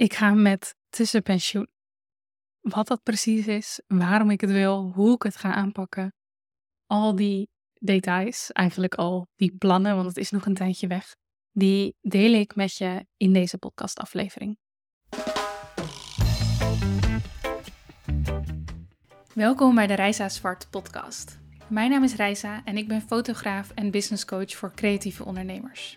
Ik ga met tussenpensioen. Wat dat precies is, waarom ik het wil, hoe ik het ga aanpakken. Al die details, eigenlijk al die plannen, want het is nog een tijdje weg, die deel ik met je in deze podcastaflevering. Welkom bij de Reisa Zwart podcast. Mijn naam is Reisa en ik ben fotograaf en businesscoach voor creatieve ondernemers.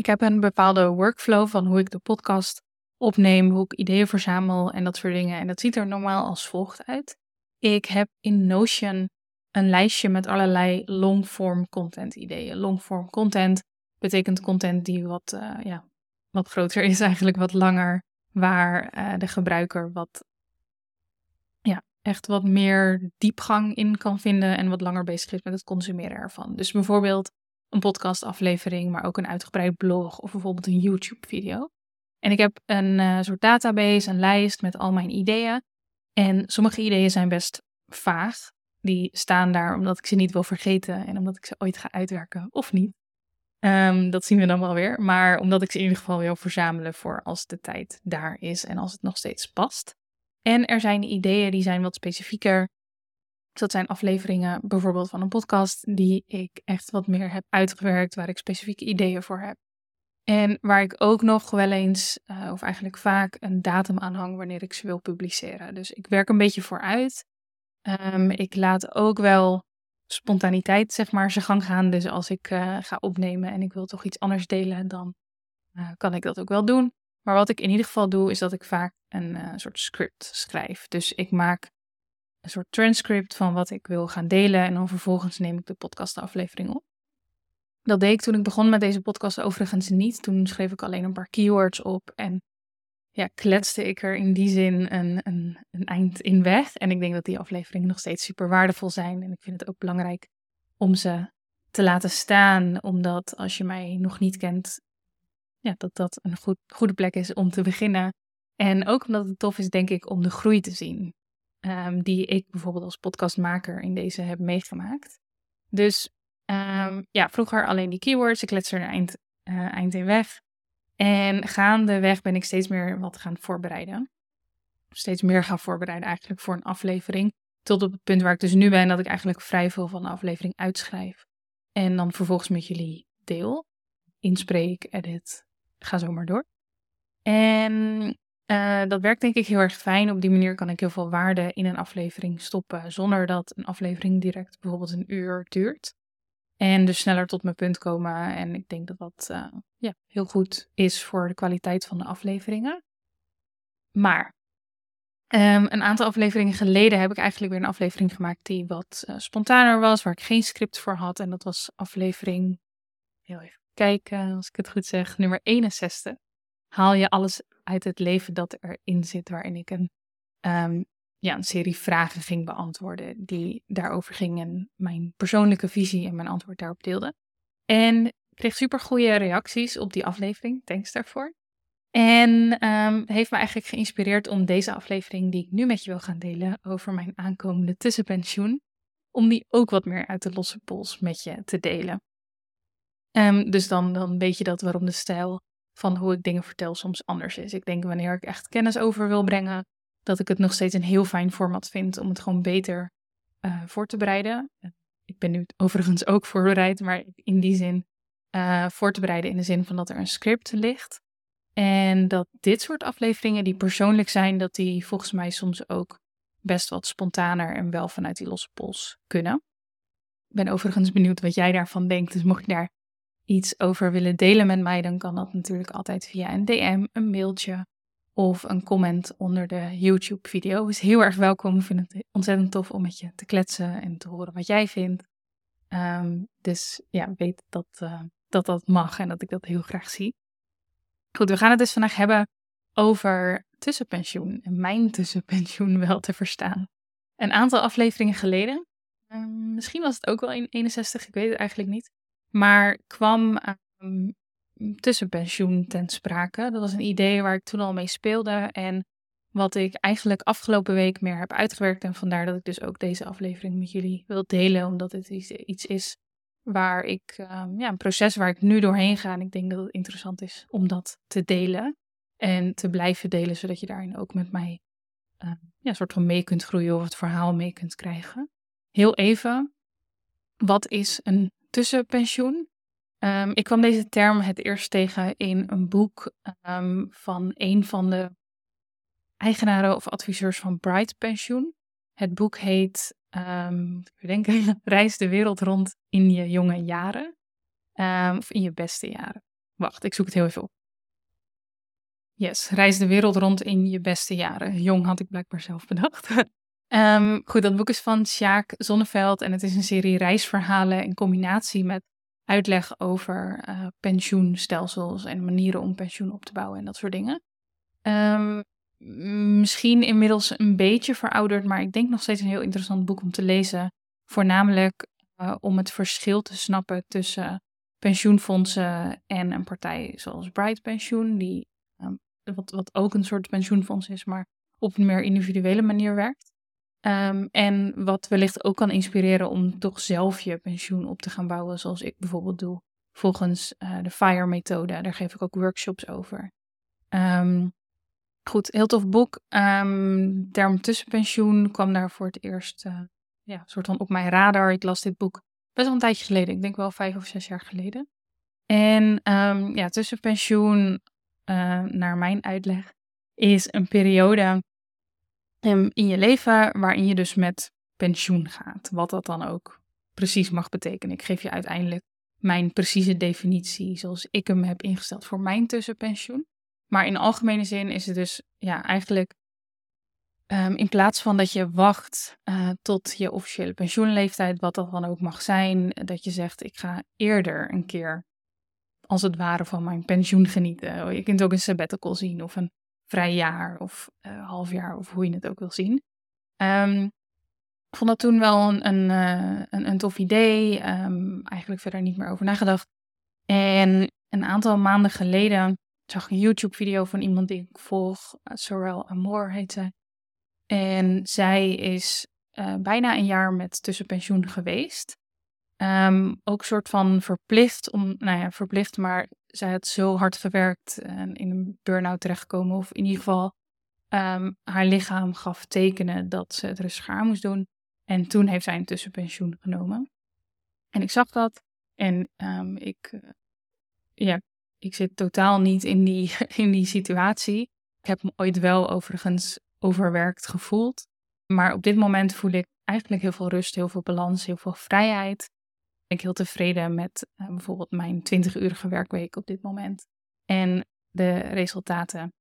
Ik heb een bepaalde workflow van hoe ik de podcast opneem, hoe ik ideeën verzamel en dat soort dingen. En dat ziet er normaal als volgt uit. Ik heb in Notion een lijstje met allerlei long-form content ideeën. Long-form content betekent content die wat, uh, ja, wat groter is, eigenlijk wat langer, waar uh, de gebruiker wat, ja, echt wat meer diepgang in kan vinden en wat langer bezig is met het consumeren ervan. Dus bijvoorbeeld een podcastaflevering, maar ook een uitgebreid blog of bijvoorbeeld een YouTube-video. En ik heb een uh, soort database, een lijst met al mijn ideeën. En sommige ideeën zijn best vaag. Die staan daar omdat ik ze niet wil vergeten en omdat ik ze ooit ga uitwerken of niet. Um, dat zien we dan wel weer. Maar omdat ik ze in ieder geval wil verzamelen voor als de tijd daar is en als het nog steeds past. En er zijn ideeën die zijn wat specifieker. Dat zijn afleveringen bijvoorbeeld van een podcast die ik echt wat meer heb uitgewerkt, waar ik specifieke ideeën voor heb. En waar ik ook nog wel eens, uh, of eigenlijk vaak, een datum aan hang wanneer ik ze wil publiceren. Dus ik werk een beetje vooruit. Um, ik laat ook wel spontaniteit, zeg maar, zijn gang gaan. Dus als ik uh, ga opnemen en ik wil toch iets anders delen, dan uh, kan ik dat ook wel doen. Maar wat ik in ieder geval doe, is dat ik vaak een soort script schrijf. Dus ik maak een soort transcript van wat ik wil gaan delen. En dan vervolgens neem ik de podcastaflevering op. Dat deed ik toen ik begon met deze podcast overigens niet. Toen schreef ik alleen een paar keywords op en ja, kletste ik er in die zin een, een, een eind in weg. En ik denk dat die afleveringen nog steeds super waardevol zijn. En ik vind het ook belangrijk om ze te laten staan, omdat als je mij nog niet kent, ja, dat dat een goed, goede plek is om te beginnen. En ook omdat het tof is, denk ik, om de groei te zien. Um, die ik bijvoorbeeld als podcastmaker in deze heb meegemaakt. Dus um, ja, vroeger alleen die keywords. Ik let er eind, uh, eind in weg. En gaandeweg ben ik steeds meer wat gaan voorbereiden. Steeds meer gaan voorbereiden eigenlijk voor een aflevering. Tot op het punt waar ik dus nu ben, dat ik eigenlijk vrij veel van de aflevering uitschrijf. En dan vervolgens met jullie deel. Inspreek, edit, ga zo maar door. En uh, dat werkt denk ik heel erg fijn. Op die manier kan ik heel veel waarde in een aflevering stoppen, zonder dat een aflevering direct bijvoorbeeld een uur duurt. En dus sneller tot mijn punt komen. En ik denk dat dat uh, ja, heel goed is voor de kwaliteit van de afleveringen. Maar um, een aantal afleveringen geleden heb ik eigenlijk weer een aflevering gemaakt die wat uh, spontaner was, waar ik geen script voor had. En dat was aflevering, heel even kijken als ik het goed zeg, nummer 61. Haal je alles uit het leven dat erin zit, waarin ik een, um, ja, een serie vragen ging beantwoorden die daarover gingen en mijn persoonlijke visie en mijn antwoord daarop deelde. En kreeg super goede reacties op die aflevering, thanks daarvoor. En um, heeft me eigenlijk geïnspireerd om deze aflevering die ik nu met je wil gaan delen over mijn aankomende tussenpensioen, om die ook wat meer uit de losse pols met je te delen. Um, dus dan, dan weet je dat waarom de stijl van hoe ik dingen vertel soms anders is. Ik denk wanneer ik echt kennis over wil brengen, dat ik het nog steeds een heel fijn format vind om het gewoon beter uh, voor te bereiden. Ik ben nu overigens ook voorbereid, maar in die zin uh, voor te bereiden in de zin van dat er een script ligt. En dat dit soort afleveringen die persoonlijk zijn, dat die volgens mij soms ook best wat spontaner en wel vanuit die losse pols kunnen. Ik ben overigens benieuwd wat jij daarvan denkt. Dus mocht je daar iets over willen delen met mij, dan kan dat natuurlijk altijd via een DM, een mailtje of een comment onder de YouTube-video. Is heel erg welkom. Ik vind het ontzettend tof om met je te kletsen en te horen wat jij vindt. Um, dus ja, weet dat, uh, dat dat mag en dat ik dat heel graag zie. Goed, we gaan het dus vandaag hebben over tussenpensioen en mijn tussenpensioen wel te verstaan. Een aantal afleveringen geleden, ehm, misschien was het ook wel in 61, ik weet het eigenlijk niet, maar kwam um, tussenpensioen ten sprake. Dat was een idee waar ik toen al mee speelde en wat ik eigenlijk afgelopen week meer heb uitgewerkt. En vandaar dat ik dus ook deze aflevering met jullie wil delen, omdat het iets is waar ik, um, ja, een proces waar ik nu doorheen ga. En ik denk dat het interessant is om dat te delen en te blijven delen, zodat je daarin ook met mij uh, ja, soort van mee kunt groeien of het verhaal mee kunt krijgen. Heel even, wat is een tussenpensioen? Um, ik kwam deze term het eerst tegen in een boek um, van een van de eigenaren of adviseurs van Bright Pensioen. Het boek heet, um, ik denk, Reis de wereld rond in je jonge jaren. of in je beste jaren. Wacht, ik zoek het heel even op. Yes, reis de wereld rond in je beste jaren. Jong had ik blijkbaar zelf bedacht. um, goed, dat boek is van Sjaak Zonneveld en het is een serie reisverhalen in combinatie met uitleg over uh, pensioenstelsels en manieren om pensioen op te bouwen en dat soort dingen. Um, misschien inmiddels een beetje verouderd, maar ik denk nog steeds een heel interessant boek om te lezen. Voornamelijk uh, om het verschil te snappen tussen pensioenfondsen en een partij zoals Bright Pensioen, die um, wat, wat ook een soort pensioenfonds is, maar op een meer individuele manier werkt. Um, en wat wellicht ook kan inspireren om toch zelf je pensioen op te gaan bouwen, zoals ik bijvoorbeeld doe, volgens uh, de FIRE-methode. Daar geef ik ook workshops over. Um, goed, heel tof boek. Um, term tussenpensioen kwam daar voor het eerst uh, ja, soort van op mijn radar. Ik las dit boek best wel een tijdje geleden, ik denk wel vijf of zes jaar geleden. En ja, tussenpensioen uh, naar mijn uitleg, is een periode in je leven waarin je dus met pensioen gaat. Wat dat dan ook precies mag betekenen. Ik geef je uiteindelijk mijn precieze definitie zoals ik hem heb ingesteld voor mijn tussenpensioen. Maar in algemene zin is het dus ja, eigenlijk um, in plaats van dat je wacht uh, tot je officiële pensioenleeftijd, wat dat dan ook mag zijn, dat je zegt ik ga eerder een keer als het ware van mijn pensioen genieten. Je kunt ook een sabbatical zien of een vrij jaar of uh, half jaar of hoe je het ook wil zien. Um, ik vond dat toen wel een, een, uh, een, tof idee. Um, eigenlijk verder niet meer over nagedacht. En een aantal maanden geleden zag ik een YouTube-video van iemand die ik volg. Uh, Sorel Amor heet zij. En zij is bijna een jaar met tussenpensioen geweest. Um, ook soort van verplicht om, nou ja, verplicht, maar zij had zo hard gewerkt en in een burn-out terechtgekomen. Of in ieder geval, um, haar lichaam gaf tekenen dat ze het rustiger aan moest doen. En toen heeft zij een tussenpensioen genomen. En ik zag dat en um, ik, uh, ja, ik zit totaal niet in die, in die situatie. Ik heb me ooit wel overigens overwerkt gevoeld. Maar op dit moment voel ik eigenlijk heel veel rust, heel veel balans, heel veel vrijheid ik heel tevreden met uh, bijvoorbeeld mijn 20-urige werkweek op dit moment. En de resultaten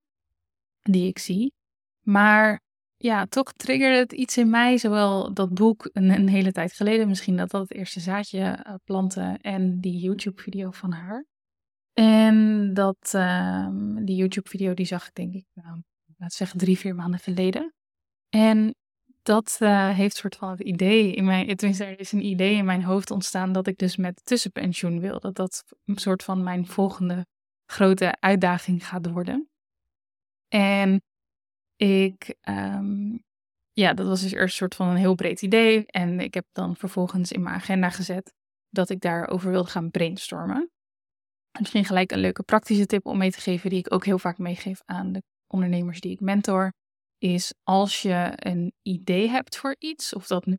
die ik zie. Maar ja, toch triggerde het iets in mij, zowel dat boek een, hele tijd geleden, misschien dat dat het eerste zaadje uh, planten en die YouTube-video van haar. En dat uh, die YouTube-video die zag ik denk ik, nou, laat zeggen drie, vier maanden geleden. En dat uh, heeft soort van het idee in mijn, tenminste er is een idee in mijn hoofd ontstaan dat ik dus met tussenpensioen wil. Dat dat een soort van mijn volgende grote uitdaging gaat worden. En ik, um, ja, dat was dus eerst een soort van een heel breed idee. En ik heb dan vervolgens in mijn agenda gezet dat ik daarover wilde gaan brainstormen. Misschien gelijk een leuke praktische tip om mee te geven, die ik ook heel vaak meegeef aan de ondernemers die ik mentor is als je een idee hebt voor iets, of dat nu,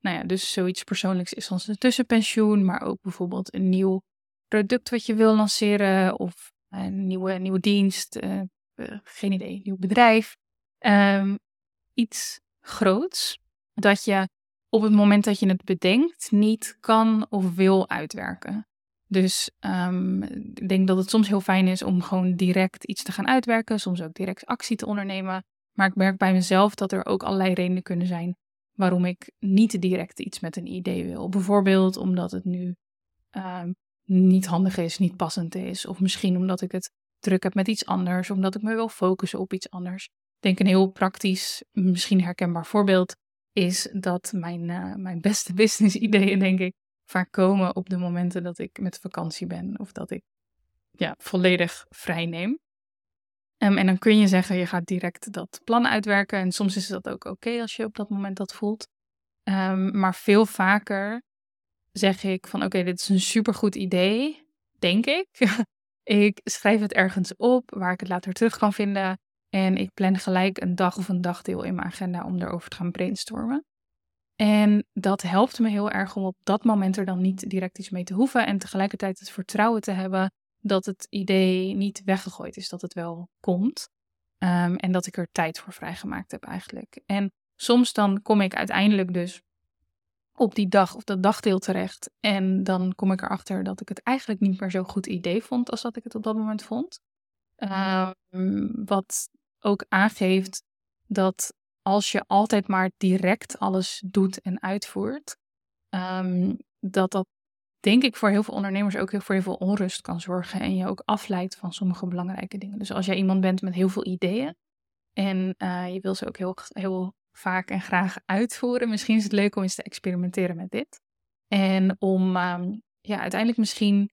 nou ja, dus zoiets persoonlijks is als een tussenpensioen, maar ook bijvoorbeeld een nieuw product wat je wil lanceren, of een nieuwe, nieuwe dienst, uh, geen idee, nieuw bedrijf. Um, iets groots, dat je op het moment dat je het bedenkt niet kan of wil uitwerken. Dus um, ik denk dat het soms heel fijn is om gewoon direct iets te gaan uitwerken, soms ook direct actie te ondernemen. Maar ik merk bij mezelf dat er ook allerlei redenen kunnen zijn waarom ik niet direct iets met een idee wil. Bijvoorbeeld omdat het nu uh, niet handig is, niet passend is. Of misschien omdat ik het druk heb met iets anders, omdat ik me wil focussen op iets anders. Ik denk een heel praktisch, misschien herkenbaar voorbeeld is dat mijn, uh, mijn beste business ideeën, denk ik, vaak komen op de momenten dat ik met vakantie ben of dat ik ja, volledig vrij neem. Um, en dan kun je zeggen, je gaat direct dat plan uitwerken. En soms is dat ook oké als je op dat moment dat voelt. Um, maar veel vaker zeg ik van oké, dit is een supergoed idee, denk ik. ik schrijf het ergens op waar ik het later terug kan vinden. En ik plan gelijk een dag of een dagdeel in mijn agenda om erover te gaan brainstormen. En dat helpt me heel erg om op dat moment er dan niet direct iets mee te hoeven. En tegelijkertijd het vertrouwen te hebben dat het idee niet weggegooid is, dat het wel komt. Um, en dat ik er tijd voor vrijgemaakt heb eigenlijk. En soms dan kom ik uiteindelijk dus op die dag of dat dagdeel terecht. En dan kom ik erachter dat ik het eigenlijk niet meer zo'n goed idee vond als dat ik het op dat moment vond. Um, wat ook aangeeft dat als je altijd maar direct alles doet en uitvoert, um, dat dat denk ik voor heel veel ondernemers ook voor heel veel onrust kan zorgen en je ook afleidt van sommige belangrijke dingen. Dus als jij iemand bent met heel veel ideeën en uh, je wil ze ook heel, heel vaak en graag uitvoeren, misschien is het leuk om eens te experimenteren met dit. En om um, ja, uiteindelijk misschien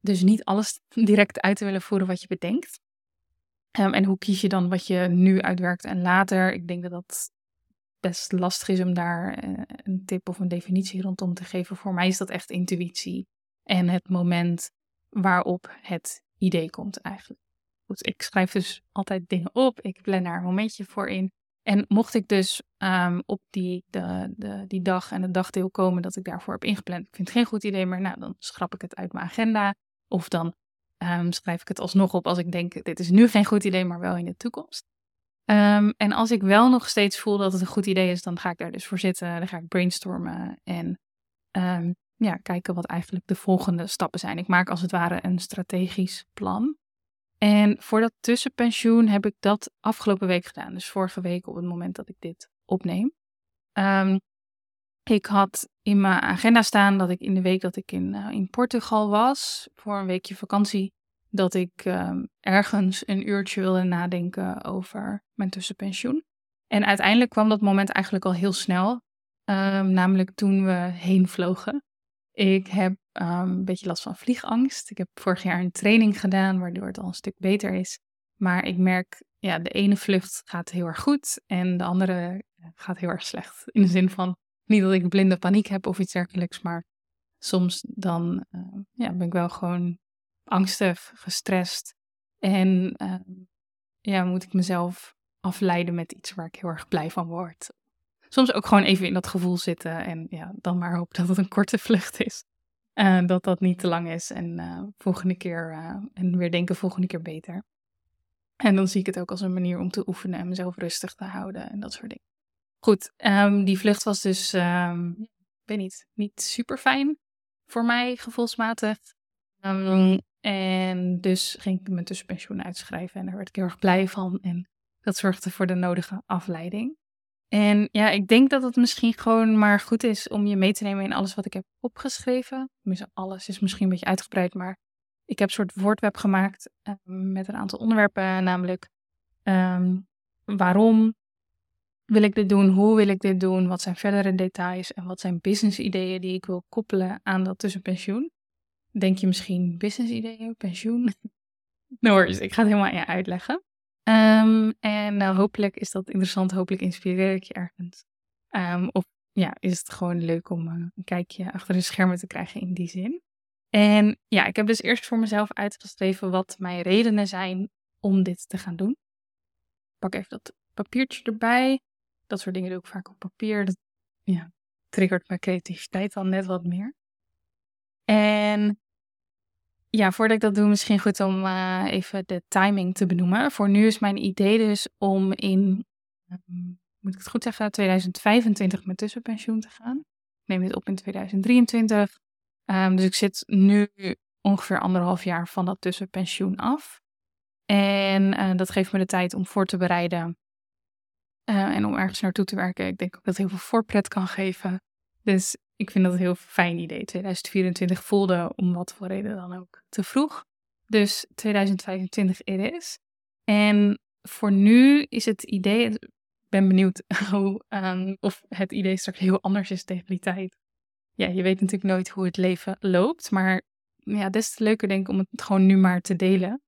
dus niet alles direct uit te willen voeren wat je bedenkt. Um, en hoe kies je dan wat je nu uitwerkt en later? Ik denk dat dat best lastig is om daar uh, een tip of een definitie rondom te geven. Voor mij is dat echt intuïtie en het moment waarop het idee komt eigenlijk. Goed, ik schrijf dus altijd dingen op, ik plan daar een momentje voor in. En mocht ik dus um, op die, de, de, die dag en het dagdeel komen dat ik daarvoor heb ingepland, ik vind het geen goed idee meer, nou dan schrap ik het uit mijn agenda. Of dan um, schrijf ik het alsnog op als ik denk, dit is nu geen goed idee, maar wel in de toekomst. Um, en als ik wel nog steeds voel dat het een goed idee is, dan ga ik daar dus voor zitten. Dan ga ik brainstormen en um, ja, kijken wat eigenlijk de volgende stappen zijn. Ik maak als het ware een strategisch plan. En voor dat tussenpensioen heb ik dat afgelopen week gedaan. Dus vorige week op het moment dat ik dit opneem. Um, ik had in mijn agenda staan dat ik in de week dat ik in, uh, in Portugal was, voor een weekje vakantie, dat ik um, ergens een uurtje wilde nadenken over mijn tussenpensioen. En uiteindelijk kwam dat moment eigenlijk al heel snel, um, namelijk toen we heen vlogen. Ik heb um, een beetje last van vliegangst. Ik heb vorig jaar een training gedaan, waardoor het al een stuk beter is. Maar ik merk, ja, de ene vlucht gaat heel erg goed en de andere gaat heel erg slecht. In de zin van, niet dat ik blinde paniek heb of iets dergelijks, maar soms dan ja, ben ik wel gewoon angstig, gestrest. En uh, ja, moet ik mezelf afleiden met iets waar ik heel erg blij van word. Soms ook gewoon even in dat gevoel zitten en ja, dan maar hopen dat het een korte vlucht is. Uh, dat dat niet te lang is en uh, volgende keer uh, en weer denken volgende keer beter. En dan zie ik het ook als een manier om te oefenen en mezelf rustig te houden en dat soort dingen. Goed, um, die vlucht was dus, um, weet niet, niet super fijn voor mij gevoelsmatig. En dus ging ik mijn tussenpensioen uitschrijven en daar werd ik heel erg blij van. En dat zorgde voor de nodige afleiding. En ja, ik denk dat het misschien gewoon maar goed is om je mee te nemen in alles wat ik heb opgeschreven. Tenminste, alles is misschien een beetje uitgebreid, maar ik heb een soort woordweb gemaakt um, met een aantal onderwerpen, namelijk um, waarom wil ik dit doen, hoe wil ik dit doen, wat zijn verdere details en wat zijn business ideeën die ik wil koppelen aan dat tussenpensioen. Denk je misschien business ideeën, pensioen? no ik ga het helemaal aan je uitleggen. Um, en nou, hopelijk is dat interessant, hopelijk inspireer ik je ergens. Um, of ja, is het gewoon leuk om uh, een kijkje achter de schermen te krijgen in die zin. En ja, ik heb dus eerst voor mezelf uitgeschreven wat mijn redenen zijn om dit te gaan doen. Pak even dat papiertje erbij. Dat soort dingen doe ik vaak op papier. Dat ja, triggert mijn creativiteit dan net wat meer. En ja, voordat ik dat doe, misschien goed om uh, even de timing te benoemen. Voor nu is mijn idee dus om in, um, moet ik het goed zeggen, 2025 met tussenpensioen te gaan. Ik neem dit op in 2023. Um, ehm, dus ik zit nu ongeveer anderhalf jaar van dat tussenpensioen af. En uh, dat geeft me de tijd om voor te bereiden uh, en om ergens naartoe te werken. Ik denk ook dat heel veel voorpret kan geven. Dus ik vind dat een heel fijn idee. 2024 voelde om wat voor reden dan ook te vroeg. Dus 2025 it is. En voor nu is het idee, ik ben benieuwd hoe, um, of het idee straks heel anders is tegen die tijd. Ja, je weet natuurlijk nooit hoe het leven loopt, maar ja, des te leuker denk ik om het gewoon nu maar te delen.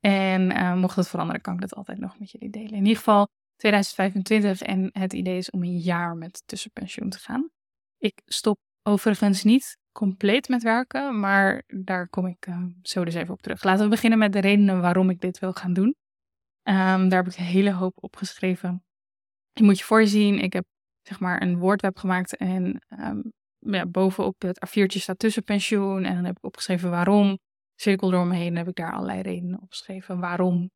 En uh, mocht het veranderen, kan ik dat altijd nog met jullie delen. In ieder geval 2025 en het idee is om een jaar met tussenpensioen te gaan. Ik stop overigens niet compleet met werken, maar daar kom ik uh, zo dus even op terug. Laten we beginnen met de redenen waarom ik dit wil gaan doen. Um, daar heb ik een hele hoop opgeschreven. Je moet je voorzien, ik heb zeg maar een woordweb gemaakt en um, ja, bovenop het A4'tje staat tussenpensioen en dan heb ik opgeschreven waarom. Cirkel door me heen heb ik daar allerlei redenen opgeschreven waarom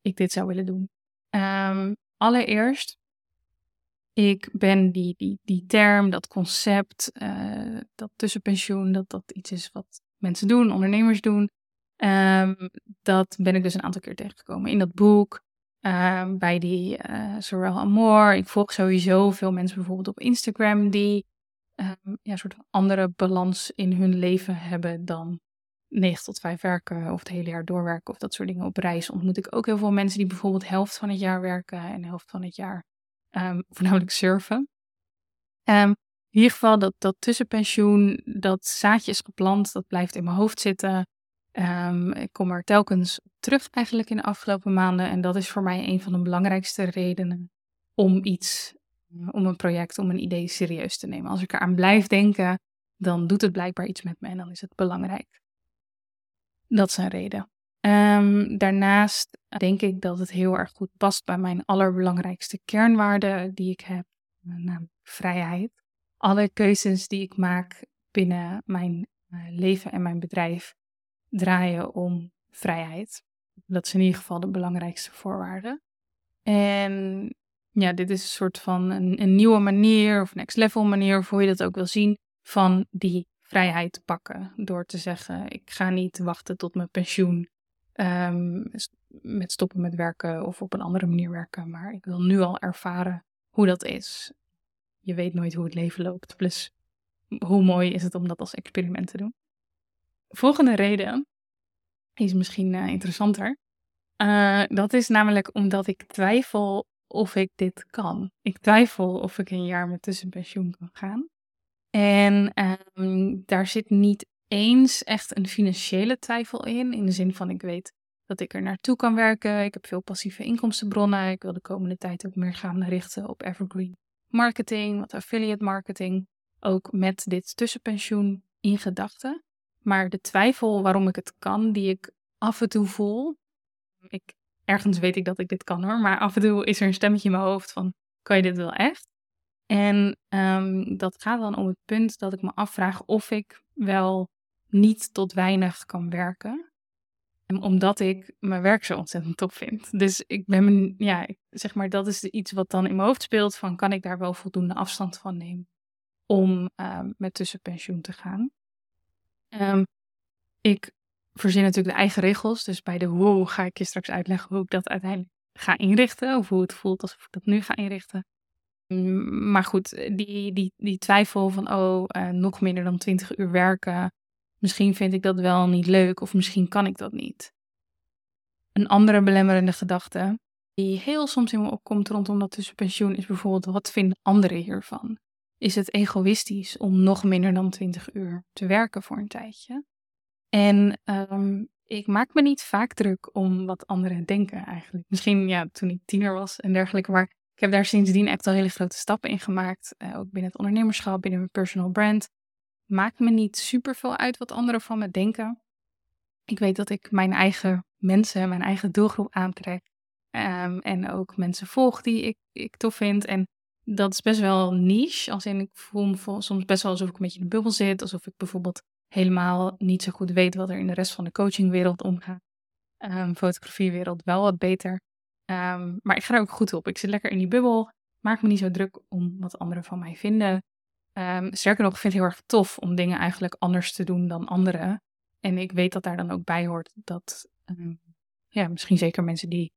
ik dit zou willen doen. Um, allereerst, ik ben die, die, die term, dat concept, uh, dat tussenpensioen, dat dat iets is wat mensen doen, ondernemers doen. Um, dat ben ik dus een aantal keer tegengekomen in dat boek, um, bij die uh, Sorel Amor. Ik volg sowieso veel mensen bijvoorbeeld op Instagram die um, ja, een soort andere balans in hun leven hebben dan 9 tot 5 werken of het hele jaar doorwerken of dat soort dingen. Op reis ontmoet ik ook heel veel mensen die bijvoorbeeld helft van het jaar werken en helft van het jaar um, voornamelijk surfen. Um, in ieder geval dat, dat tussenpensioen, dat zaadje is geplant, dat blijft in mijn hoofd zitten. Um, ik kom er telkens terug eigenlijk in de afgelopen maanden en dat is voor mij een van de belangrijkste redenen om iets, om een project, om een idee serieus te nemen. Als ik eraan blijf denken, dan doet het blijkbaar iets met me en dan is het belangrijk. Dat is een reden. Um, daarnaast denk ik dat het heel erg goed past bij mijn allerbelangrijkste kernwaarden die ik heb, namelijk vrijheid. Alle keuzes die ik maak binnen mijn uh, leven en mijn bedrijf draaien om vrijheid. Dat is in ieder geval de belangrijkste voorwaarde. En ja, dit is een soort van een, een nieuwe manier of next level manier, of hoe je dat ook wil zien, van die vrijheid pakken. Door te zeggen, ik ga niet wachten tot mijn pensioen um, met stoppen met werken of op een andere manier werken. Maar ik wil nu al ervaren hoe dat is. Je weet nooit hoe het leven loopt. Plus, hoe mooi is het om dat als experiment te doen? Volgende reden is misschien uh, interessanter. Uh, dat is namelijk omdat ik twijfel of ik dit kan. Ik twijfel of ik een jaar met tussenpensioen kan gaan. En um, daar zit niet eens echt een financiële twijfel in. In de zin van ik weet dat ik er naartoe kan werken. Ik heb veel passieve inkomstenbronnen. Ik wil de komende tijd ook meer gaan richten op evergreen marketing, wat affiliate marketing. Ook met dit tussenpensioen in gedachten. Maar de twijfel waarom ik het kan, die ik af en toe voel. Ik, ergens weet ik dat ik dit kan hoor, maar af en toe is er een stemmetje in mijn hoofd van: kan je dit wel echt? En um, dat gaat dan om het punt dat ik me afvraag of ik wel niet tot weinig kan werken. En omdat ik mijn werk zo ontzettend top vind. Dus ik ben, ja, zeg maar, dat is iets wat dan in mijn hoofd speelt: van kan ik daar wel voldoende afstand van nemen om um, met tussenpensioen te gaan? Um, ik verzin natuurlijk de eigen regels. Dus bij de hoe ga ik je straks uitleggen hoe ik dat uiteindelijk ga inrichten. Of hoe het voelt alsof ik dat nu ga inrichten. Mm, maar goed, die, die, die twijfel van, oh, uh, nog minder dan 20 uur werken. Misschien vind ik dat wel niet leuk of misschien kan ik dat niet. Een andere belemmerende gedachte die heel soms in me opkomt rondom dat tussenpensioen is bijvoorbeeld, wat vinden anderen hiervan? Is het egoïstisch om nog minder dan 20 uur te werken voor een tijdje? En um, ik maak me niet vaak druk om wat anderen denken eigenlijk. Misschien ja, toen ik tiener was en dergelijke, maar ik heb daar sindsdien echt al hele grote stappen in gemaakt. Uh, ook binnen het ondernemerschap, binnen mijn personal brand. Maakt me niet super veel uit wat anderen van me denken. Ik weet dat ik mijn eigen mensen, mijn eigen doelgroep aantrek. Um, en ook mensen volg die ik, ik tof vind. En dat is best wel niche. Als in, ik voel me soms best wel alsof ik een beetje in de bubbel zit. Alsof ik bijvoorbeeld helemaal niet zo goed weet wat er in de rest van de coachingwereld omgaat. Um, fotografiewereld wel wat beter. Um, maar ik ga er ook goed op. Ik zit lekker in die bubbel. Maak me niet zo druk om wat anderen van mij vinden. Um, sterker nog, ik vind het heel erg tof om dingen eigenlijk anders te doen dan anderen. En ik weet dat daar dan ook bij hoort dat, um, ja, misschien zeker mensen die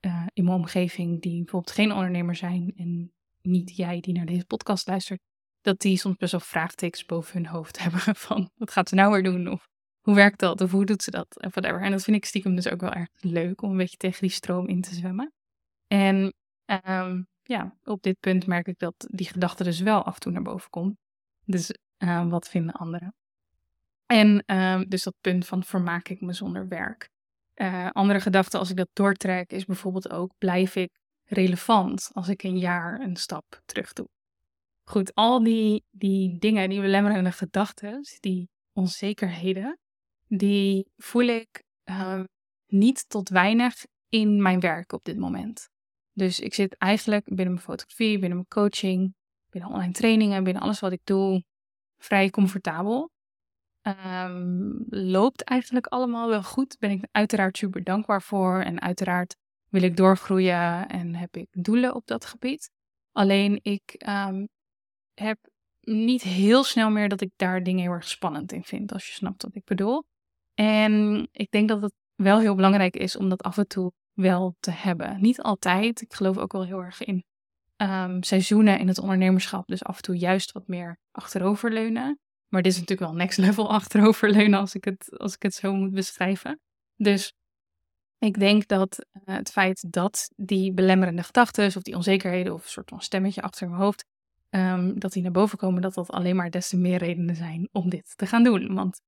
uh, in mijn omgeving, die bijvoorbeeld geen ondernemer zijn en niet jij die naar deze podcast luistert, dat die soms best wel vraagtekens boven hun hoofd hebben van wat gaat ze nou weer doen? Of hoe werkt dat? Of hoe doet ze dat? En whatever. En dat vind ik stiekem dus ook wel erg leuk om een beetje tegen die stroom in te zwemmen. En ehm, ja, op dit punt merk ik dat die gedachte dus wel af en toe naar boven komt. Dus uh, wat vinden anderen? En uh, dus dat punt van vermaak ik me zonder werk. Uh, andere gedachte als ik dat doortrek is bijvoorbeeld ook blijf ik relevant als ik een jaar een stap terug doe. Goed, al die, die dingen, die belemmerende gedachten, die onzekerheden, die voel ik uh, niet tot weinig in mijn werk op dit moment. Dus ik zit eigenlijk binnen mijn fotografie, binnen mijn coaching, binnen online trainingen, binnen alles wat ik doe, vrij comfortabel. Um, loopt eigenlijk allemaal wel goed. Ben ik uiteraard super dankbaar voor. En uiteraard wil ik doorgroeien en heb ik doelen op dat gebied. Alleen ik um, heb niet heel snel meer dat ik daar dingen heel erg spannend in vind, als je snapt wat ik bedoel. En ik denk dat het wel heel belangrijk is om dat af en toe wel te hebben. Niet altijd. Ik geloof ook wel heel erg in um, seizoenen in het ondernemerschap. Dus af en toe juist wat meer achteroverleunen. Maar dit is natuurlijk wel next level achteroverleunen als ik het, als ik het zo moet beschrijven. Dus ik denk dat uh, het feit dat die belemmerende gedachten of die onzekerheden of een soort van stemmetje achter mijn hoofd, um, dat die naar boven komen, dat dat alleen maar des te meer redenen zijn om dit te gaan doen. Want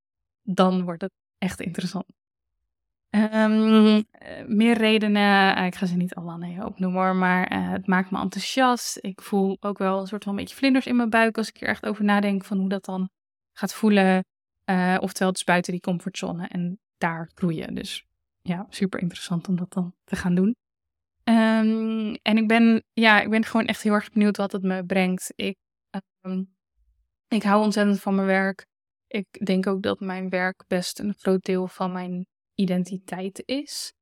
dan wordt het echt interessant. Um, meer redenen, eh, ik ga ze niet allemaal opnoemen hoor, maar uh, het maakt me enthousiast. Ik voel ook wel een soort van een beetje vlinders in mijn buik als ik er echt over nadenk van hoe dat dan gaat voelen. Uh, oftewel, is buiten die comfortzone en daar groeien. Dus ja, super interessant om dat dan te gaan doen. Um, en ik ben, ja, ik ben gewoon echt heel erg benieuwd wat het me brengt. Ik, um, ik hou ontzettend van mijn werk. Ik denk ook dat mijn werk best een groot deel van mijn identiteit is.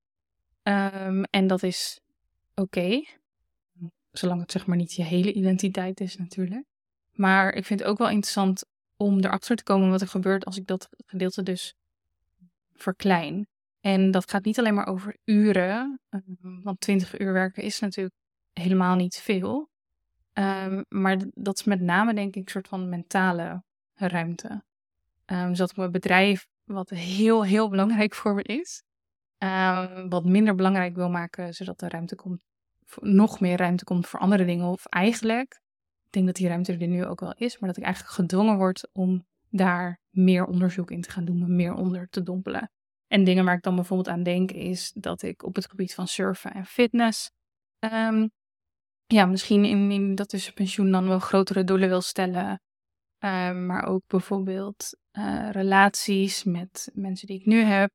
Um, en dat is oké. Zolang het zeg maar niet je hele identiteit is natuurlijk. Maar ik vind het ook wel interessant om erachter te komen wat er gebeurt als ik dat gedeelte dus verklein. En dat gaat niet alleen maar over uren, um, want 20 uur werken is natuurlijk helemaal niet veel. Um, maar dat is met name denk ik een soort van mentale ruimte. Um, zodat mijn bedrijf, wat heel, heel belangrijk voor me is, wat minder belangrijk wil maken, zodat er ruimte komt, nog meer ruimte komt voor andere dingen. Of eigenlijk ik denk dat die ruimte er nu ook wel is, maar dat ik eigenlijk gedwongen word om daar meer onderzoek in te gaan doen, me meer onder te dompelen. En dingen waar ik dan bijvoorbeeld aan denk, is dat ik op het gebied van surfen en fitness, um, ja, misschien in, in dat tussenpensioen dan wel grotere doelen wil stellen. Um, maar ook bijvoorbeeld uh, relaties met mensen die ik nu heb.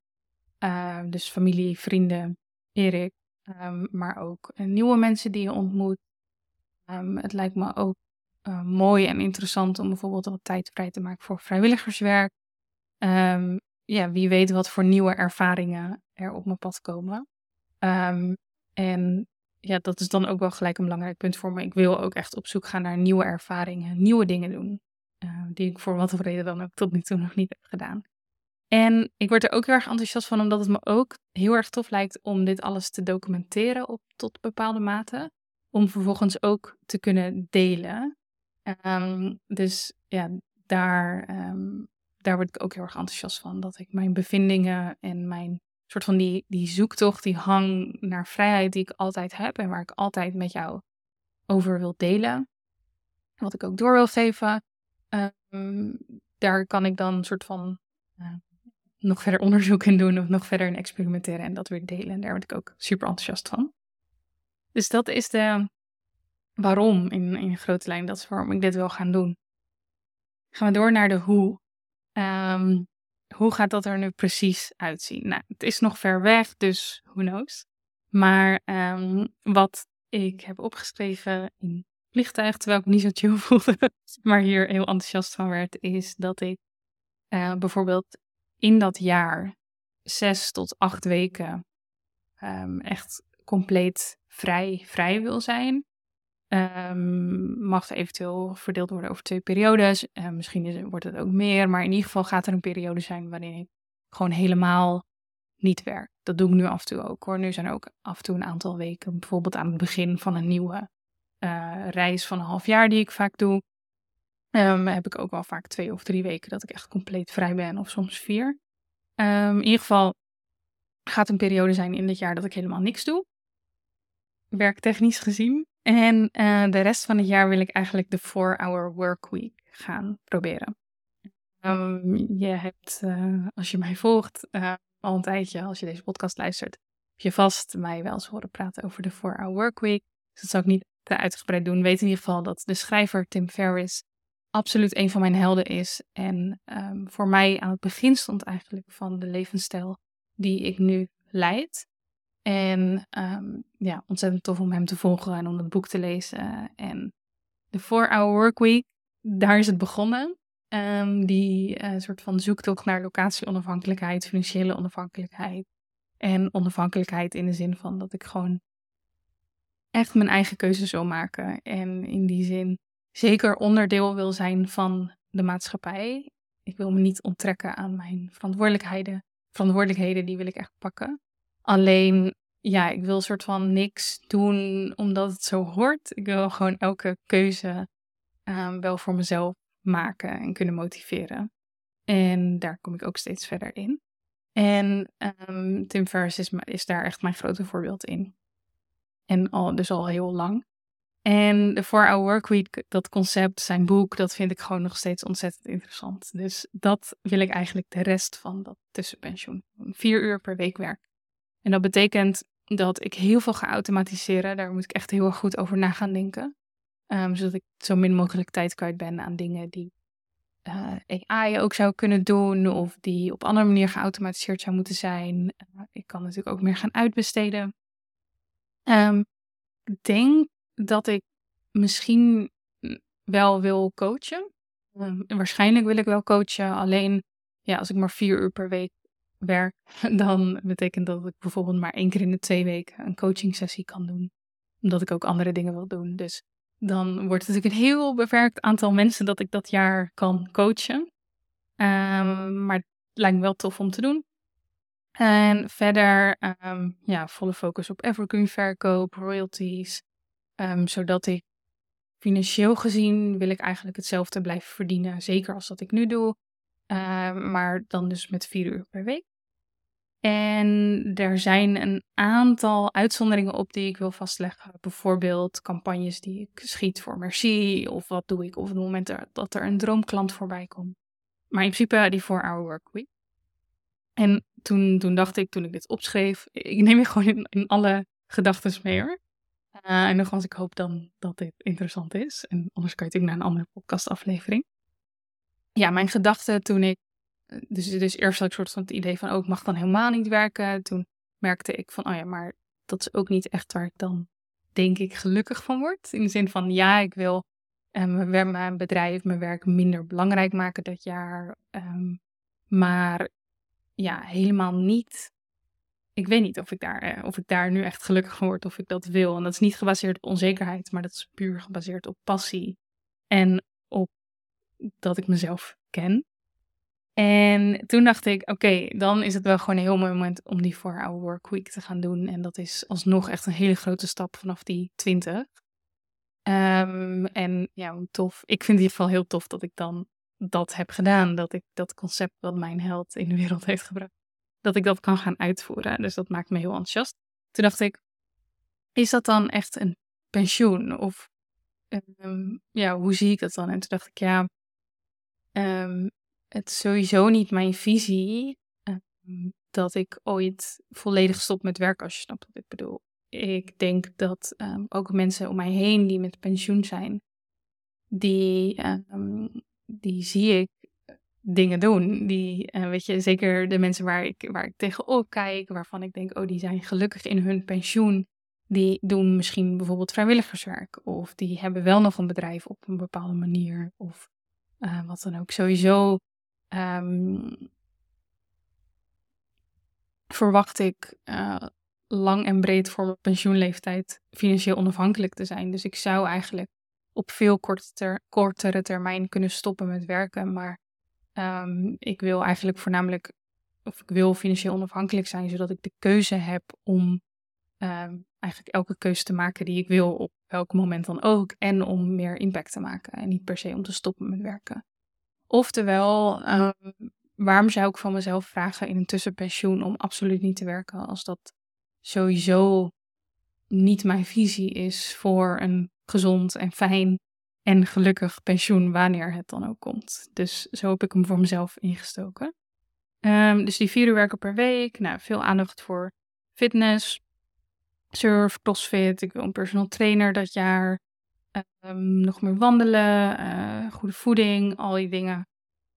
Uh, dus familie, vrienden, Erik. Um, maar ook uh, nieuwe mensen die je ontmoet. Het lijkt me ook uh, mooi en interessant om bijvoorbeeld wat tijd vrij te maken voor vrijwilligerswerk. Ja, wie weet wat voor nieuwe ervaringen er op mijn pad komen. En ja, dat is dan ook wel gelijk een belangrijk punt voor me. Ik wil ook echt op zoek gaan naar nieuwe ervaringen, nieuwe dingen doen. Uh, die ik voor wat voor reden dan ook tot nu toe nog niet heb gedaan. En ik word er ook heel erg enthousiast van, omdat het me ook heel erg tof lijkt om dit alles te documenteren op tot bepaalde mate om vervolgens ook te kunnen delen. Um, dus ja, daar, um, daar word ik ook heel erg enthousiast van. Dat ik mijn bevindingen en mijn soort van die, die zoektocht, die hang naar vrijheid die ik altijd heb en waar ik altijd met jou over wil delen. Wat ik ook door wil geven. Um, daar kan ik dan een soort van uh, nog verder onderzoek in doen of nog verder in experimenteren en dat weer delen. En daar word ik ook super enthousiast van. Dus dat is de waarom in, in grote lijn. Dat is waarom ik dit wil gaan doen. Gaan we door naar de hoe. Um, hoe gaat dat er nu precies uitzien? Nou, het is nog ver weg, dus who knows. Maar um, wat ik heb opgeschreven in vliegtuig, terwijl ik niet zo chill voelde, maar hier heel enthousiast van werd, is dat ik uh, bijvoorbeeld in dat jaar zes tot acht weken um, echt compleet vrij, vrij wil zijn. Um, mag eventueel verdeeld worden over twee periodes. Uh, misschien is, wordt het ook meer, maar in ieder geval gaat er een periode zijn waarin ik gewoon helemaal niet werk. Dat doe ik nu af en toe ook hoor. Nu zijn er ook af en toe een aantal weken, bijvoorbeeld aan het begin van een nieuwe uh, reis van een half jaar die ik vaak doe. Um, heb ik ook wel vaak twee of drie weken dat ik echt compleet vrij ben, of soms vier. Um, in ieder geval gaat een periode zijn in dit jaar dat ik helemaal niks doe. Werktechnisch gezien. En uh, de rest van het jaar wil ik eigenlijk de 4-hour workweek gaan proberen. Um, je hebt, uh, als je mij volgt, al een tijdje, als je deze podcast luistert, heb je vast mij wel eens horen praten over de 4-hour workweek. Dus dat zal ik niet te uitgebreid doen. Weet in ieder geval dat de schrijver Tim Ferriss absoluut een van mijn helden is. En um, voor mij aan het begin stond eigenlijk van de levensstijl die ik nu leid. En um, ja, ontzettend tof om hem te volgen en om het boek te lezen. En de 4-Hour Workweek, daar is het begonnen. Um, die uh, soort van zoektocht naar locatie-onafhankelijkheid, financiële onafhankelijkheid. En onafhankelijkheid in de zin van dat ik gewoon echt mijn eigen keuzes wil maken. En in die zin zeker onderdeel wil zijn van de maatschappij. Ik wil me niet onttrekken aan mijn verantwoordelijkheden. Verantwoordelijkheden, die wil ik echt pakken. Alleen, ja, ik wil soort van niks doen omdat het zo hoort. Ik wil gewoon elke keuze um, wel voor mezelf maken en kunnen motiveren. En daar kom ik ook steeds verder in. En um, Tim Ferriss is, is daar echt mijn grote voorbeeld in. En al, dus al heel lang. En de 4-Hour Workweek, dat concept, zijn boek, dat vind ik gewoon nog steeds ontzettend interessant. Dus dat wil ik eigenlijk de rest van dat tussenpensioen. Vier uur per week werk. En dat betekent dat ik heel veel ga automatiseren. Daar moet ik echt heel erg goed over na gaan denken. Um, zodat ik zo min mogelijk tijd kwijt ben aan dingen die eh, AI ook zou kunnen doen. Of die op andere manier geautomatiseerd zou moeten zijn. Uh, ik kan natuurlijk ook meer gaan uitbesteden. Ik denk dat ik misschien wel wil coachen. Um, waarschijnlijk wil ik wel coachen. Alleen, ja, als ik maar vier uur per week werk, dan betekent dat ik bijvoorbeeld maar één keer in de twee weken een coaching sessie kan doen. Omdat ik ook andere dingen wil doen. Dus dan wordt het natuurlijk een heel beperkt aantal mensen dat ik dat jaar kan coachen. Um, maar het lijkt me wel tof om te doen. En verder, um, ja, volle focus op evergreen verkoop, royalties. Um, zodat ik financieel gezien wil ik eigenlijk hetzelfde blijven verdienen. Zeker als dat ik nu doe. Um, maar dan dus met vier uur per week. En er zijn een aantal uitzonderingen op die ik wil vastleggen. Bijvoorbeeld campagnes die ik schiet voor Merci. Of wat doe ik op het moment dat er een droomklant voorbij komt. Maar in principe die 4-hour workweek. En toen, toen dacht ik, toen ik dit opschreef, ik neem je gewoon in, in alle gedachten mee hoor. Uh, en nogmaals, ik hoop dan dat dit interessant is. En anders kan je natuurlijk naar een andere podcastaflevering. Ja, mijn gedachte toen ik. Dus, dus eerst had ik soort van het idee van: oh, ik mag dan helemaal niet werken. Toen merkte ik van: oh ja, maar dat is ook niet echt waar ik dan, denk ik, gelukkig van word. In de zin van: ja, ik wil um, mijn bedrijf, mijn werk minder belangrijk maken dat jaar. Um, maar ja, helemaal niet ik weet niet of ik, daar, eh, of ik daar nu echt gelukkig word of ik dat wil. En dat is niet gebaseerd op onzekerheid, maar dat is puur gebaseerd op passie. En op dat ik mezelf ken. En toen dacht ik, oké, dan is het wel gewoon een heel mooi moment om die voor our work week te gaan doen. En dat is alsnog echt een hele grote stap vanaf die 20. Um, en ja, tof. Ik vind het in ieder geval heel tof dat ik dan dat heb gedaan. Dat ik dat concept wat mijn held in de wereld heeft gebracht dat ik dat kan gaan uitvoeren. Dus dat maakt me heel enthousiast. Toen dacht ik, is dat dan echt een pensioen? Of um, ja, hoe zie ik dat dan? En toen dacht ik, ja, um, het is sowieso niet mijn visie um, dat ik ooit volledig stop met werken, als je snapt wat ik bedoel. Ik denk dat ook mensen om mij heen die met pensioen zijn, die, die zie ik dingen doen. Die, uh, weet je, zeker de mensen waar ik, waar ik tegenop kijk, waarvan ik denk, oh, die zijn gelukkig in hun pensioen. Die doen misschien bijvoorbeeld vrijwilligerswerk. Of die hebben wel nog een bedrijf op een bepaalde manier. Of uh, wat dan ook. Sowieso um, verwacht ik uh, lang en breed voor mijn pensioenleeftijd financieel onafhankelijk te zijn. Dus ik zou eigenlijk op veel korter, kortere termijn kunnen stoppen met werken. Maar Um, ik wil eigenlijk voornamelijk, of ik wil financieel onafhankelijk zijn, zodat ik de keuze heb om um, eigenlijk elke keuze te maken die ik wil, op welk moment dan ook, en om meer impact te maken en niet per se om te stoppen met werken. Oftewel, um, waarom zou ik van mezelf vragen in een tussenpensioen om absoluut niet te werken als dat sowieso niet mijn visie is voor een gezond en fijn en gelukkig pensioen wanneer het dan ook komt. Dus zo heb ik hem voor mezelf ingestoken. Ehm, dus die vier uur werken per week. Nou, veel aandacht voor fitness, surf, crossfit. Ik wil een personal trainer dat jaar. Ehm, nog meer wandelen, uh, goede voeding, al die dingen.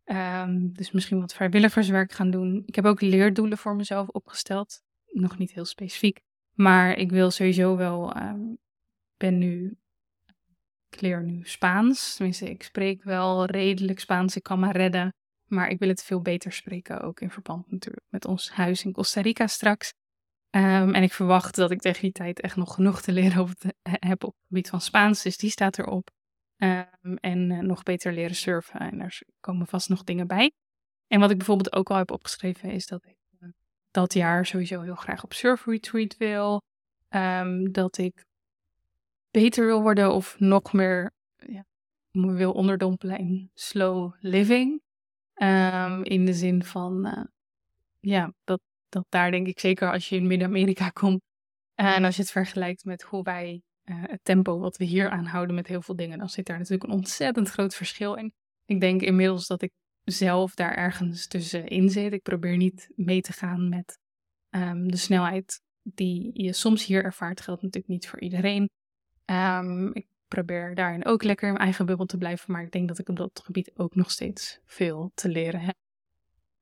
Ehm, dus misschien wat vrijwilligerswerk gaan doen. Ik heb ook leerdoelen voor mezelf opgesteld. Nog niet heel specifiek. Maar ik wil sowieso wel. Um, ben nu. Ik leer nu Spaans. Tenminste, ik spreek wel redelijk Spaans. Ik kan me redden. Maar ik wil het veel beter spreken. Ook in verband natuurlijk met ons huis in Costa Rica straks. Um, en ik verwacht dat ik tegen die tijd echt nog genoeg te leren op het, heb op het gebied van Spaans. Dus die staat erop. Um, en uh, nog beter leren surfen. En er komen vast nog dingen bij. En wat ik bijvoorbeeld ook al heb opgeschreven is dat ik uh, dat jaar sowieso heel graag op surf retreat wil. Um, dat ik beter wil worden of nog meer ja, wil onderdompelen in slow living. in de zin van, uh, ja, dat dat daar denk ik zeker als je in Midden-Amerika komt en als je het vergelijkt met hoe wij uh, het tempo wat we hier aanhouden met heel veel dingen, dan zit daar natuurlijk een ontzettend groot verschil in. Ik denk inmiddels dat ik zelf daar ergens tussenin zit. Ik probeer niet mee te gaan met um, de snelheid die je soms hier ervaart. Geldt natuurlijk niet voor iedereen. Um, ik probeer daarin ook lekker in mijn eigen bubbel te blijven, maar ik denk dat ik op dat gebied ook nog steeds veel te leren heb.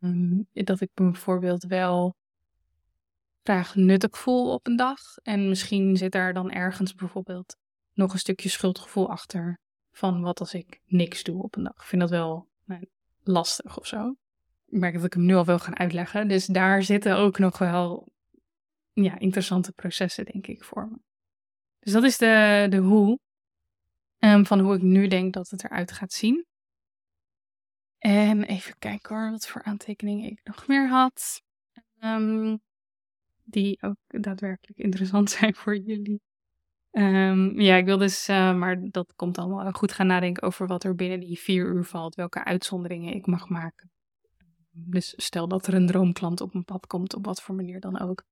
Um, dat ik bijvoorbeeld wel graag nuttig voel op een dag. En misschien zit daar dan ergens bijvoorbeeld nog een stukje schuldgevoel achter. Van wat als ik niks doe op een dag. Ik vind dat wel nou, lastig of zo. Ik merk dat ik hem nu al wil gaan uitleggen. Dus daar zitten ook nog wel ja, interessante processen, denk ik, voor me. Dus dat is de, de hoe. Um, van hoe ik nu denk dat het eruit gaat zien. En even kijken hoor, wat voor aantekeningen ik nog meer had. Um, die ook daadwerkelijk interessant zijn voor jullie. Um, ja, ik wil dus, uh, maar dat komt allemaal goed gaan nadenken over wat er binnen die vier uur valt, welke uitzonderingen ik mag maken. Dus stel dat er een droomklant op mijn pad komt, op wat voor manier dan ook.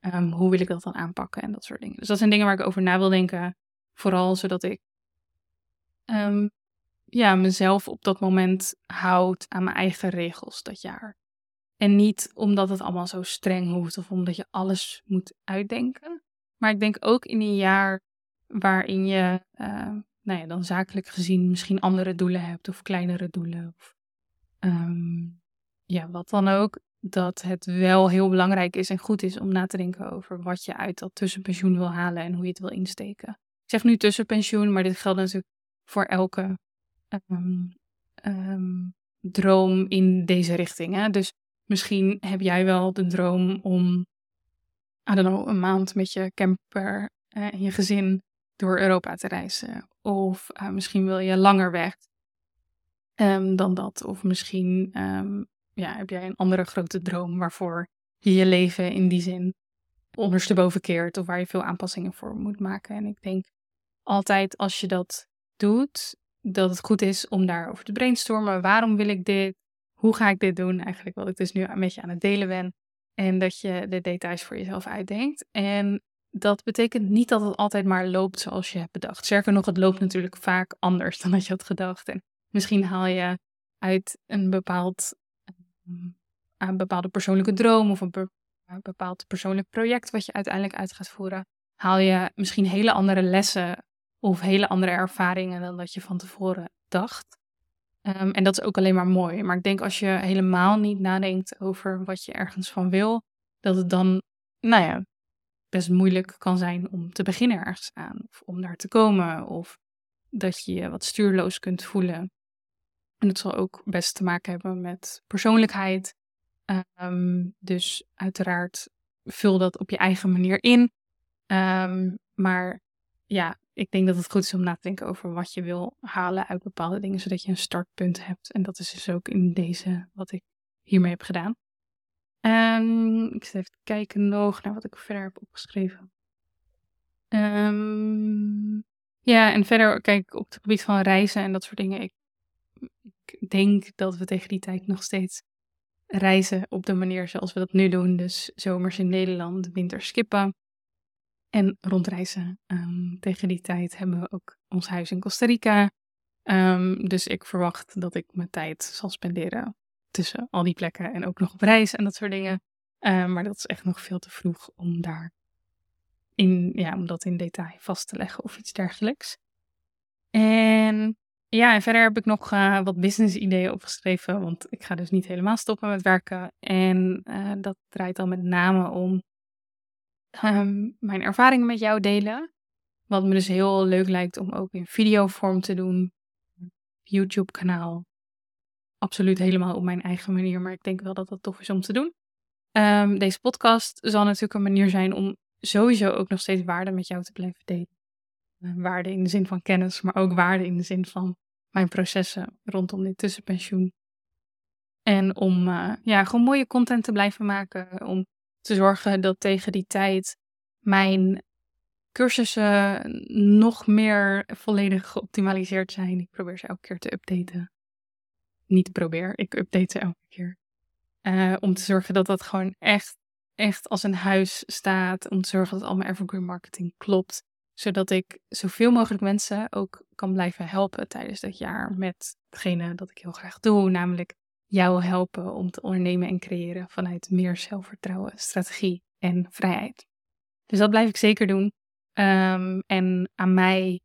Um, hoe wil ik dat dan aanpakken en dat soort dingen. Dus dat zijn dingen waar ik over na wil denken. Vooral zodat ik um, ja, mezelf op dat moment houd aan mijn eigen regels dat jaar. En niet omdat het allemaal zo streng hoeft of omdat je alles moet uitdenken. Maar ik denk ook in een jaar waarin je, uh, nou ja, dan zakelijk gezien misschien andere doelen hebt of kleinere doelen. Of, ja, wat dan ook. Dat het wel heel belangrijk is en goed is om na te denken over wat je uit dat tussenpensioen wil halen en hoe je het wil insteken. Ik zeg nu tussenpensioen, maar dit geldt natuurlijk voor elke um, droom in deze richting. Hè? Dus Misschien heb jij wel de droom om, I don't know, een maand met je camper uh, en je gezin door Europa te reizen. Of uh, misschien wil je langer weg um, dan dat. Of misschien ja, heb jij een andere grote droom waarvoor je je leven in die zin ondersteboven keert. Of waar je veel aanpassingen voor moet maken. En ik denk altijd als je dat doet, dat het goed is om daarover te brainstormen. Waarom wil ik dit? hoe ga ik dit doen? Eigenlijk wat ik dus nu met je aan het delen ben. En dat je de details voor jezelf uitdenkt. En dat betekent niet dat het altijd maar loopt zoals je hebt bedacht. Sterker nog, het loopt natuurlijk vaak anders dan dat je had gedacht. En misschien haal je uit een bepaald een bepaalde persoonlijke droom of een, een bepaald persoonlijk project wat je uiteindelijk uit gaat voeren, haal je misschien hele andere lessen of hele andere ervaringen dan dat je van tevoren dacht. Um, en dat is ook alleen maar mooi. Maar ik denk als je helemaal niet nadenkt over wat je ergens van wil, dat het dan, nou ja, best moeilijk kan zijn om te beginnen ergens aan. Of om daar te komen. Of dat je je wat stuurloos kunt voelen. En dat zal ook best te maken hebben met persoonlijkheid. Um, dus uiteraard vul dat op je eigen manier in. Um, maar ja, ik denk dat het goed is om na te denken over wat je wil halen uit bepaalde dingen, zodat je een startpunt hebt. En dat is dus ook in deze wat ik hiermee heb gedaan. Um, ik zit even kijken nog naar wat ik verder heb opgeschreven. Ja, en verder kijk op het gebied van reizen en dat soort dingen. Ik, ik denk dat we tegen die tijd nog steeds reizen op de manier zoals we dat nu doen. Dus zomers in Nederland, winters skippen en rondreizen. Um, tegen die tijd hebben we ook ons huis in Costa Rica. Um, dus ik verwacht dat ik mijn tijd zal spenderen tussen al die plekken en ook nog op reis en dat soort dingen. Um, maar dat is echt nog veel te vroeg om daar in, ja, om dat in detail vast te leggen of iets dergelijks. En ja, en verder heb ik nog uh, wat business ideeën opgeschreven, want ik ga dus niet helemaal stoppen met werken. En uh, dat draait dan met name om um, mijn ervaringen met jou delen. Wat me dus heel leuk lijkt om ook in videovorm te doen. YouTube-kanaal. Absoluut helemaal op mijn eigen manier, maar ik denk wel dat dat tof is om te doen. Um, deze podcast zal natuurlijk een manier zijn om sowieso ook nog steeds waarde met jou te blijven delen. Waarde in de zin van kennis, maar ook waarde in de zin van mijn processen rondom dit tussenpensioen. En om uh, ja, gewoon mooie content te blijven maken. Om te zorgen dat tegen die tijd mijn cursussen nog meer volledig geoptimaliseerd zijn. Ik probeer ze elke keer te updaten. Niet probeer, ik update ze elke keer. Uh, om te zorgen dat dat gewoon echt, echt als een huis staat. Om te zorgen dat al mijn evergreen marketing klopt. Zodat ik zoveel mogelijk mensen ook kan blijven helpen tijdens dat jaar met hetgene dat ik heel graag doe. Namelijk jou helpen om te ondernemen en creëren vanuit meer zelfvertrouwen, strategie en vrijheid. Dus dat blijf ik zeker doen. Um, en aan mij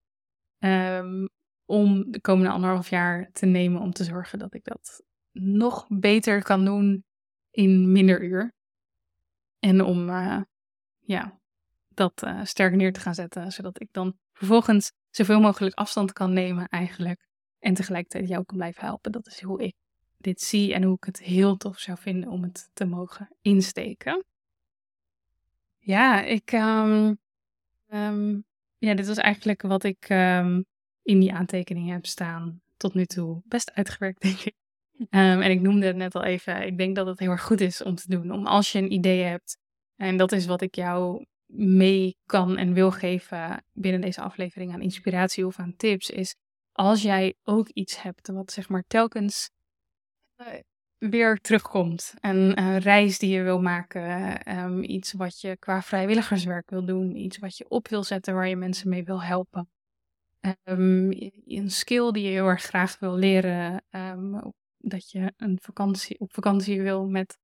um, om de komende anderhalf jaar te nemen om te zorgen dat ik dat nog beter kan doen in minder uur. En om uh, ja, dat uh, sterk neer te gaan zetten, zodat ik dan vervolgens zoveel mogelijk afstand kan nemen eigenlijk. En tegelijkertijd jou kan blijven helpen. Dat is hoe ik dit zie en hoe ik het heel tof zou vinden om het te mogen insteken. Ja, ik. Um, um, ja, dit was eigenlijk wat ik um, in die aantekeningen heb staan tot nu toe. Best uitgewerkt, denk ik. en ik noemde het net al even. Ik denk dat het heel erg goed is om te doen. Om als je een idee hebt. En dat is wat ik jou mee kan en wil geven binnen deze aflevering aan inspiratie of aan tips. Is als jij ook iets hebt wat zeg maar telkens eh, weer terugkomt. Een, een, reis die je wil maken, um, iets wat je qua vrijwilligerswerk wil doen, iets wat je op wil zetten waar je mensen mee wil helpen. Um, een skill die je heel erg graag wil leren, um, dat je een vakantie, op vakantie wil met,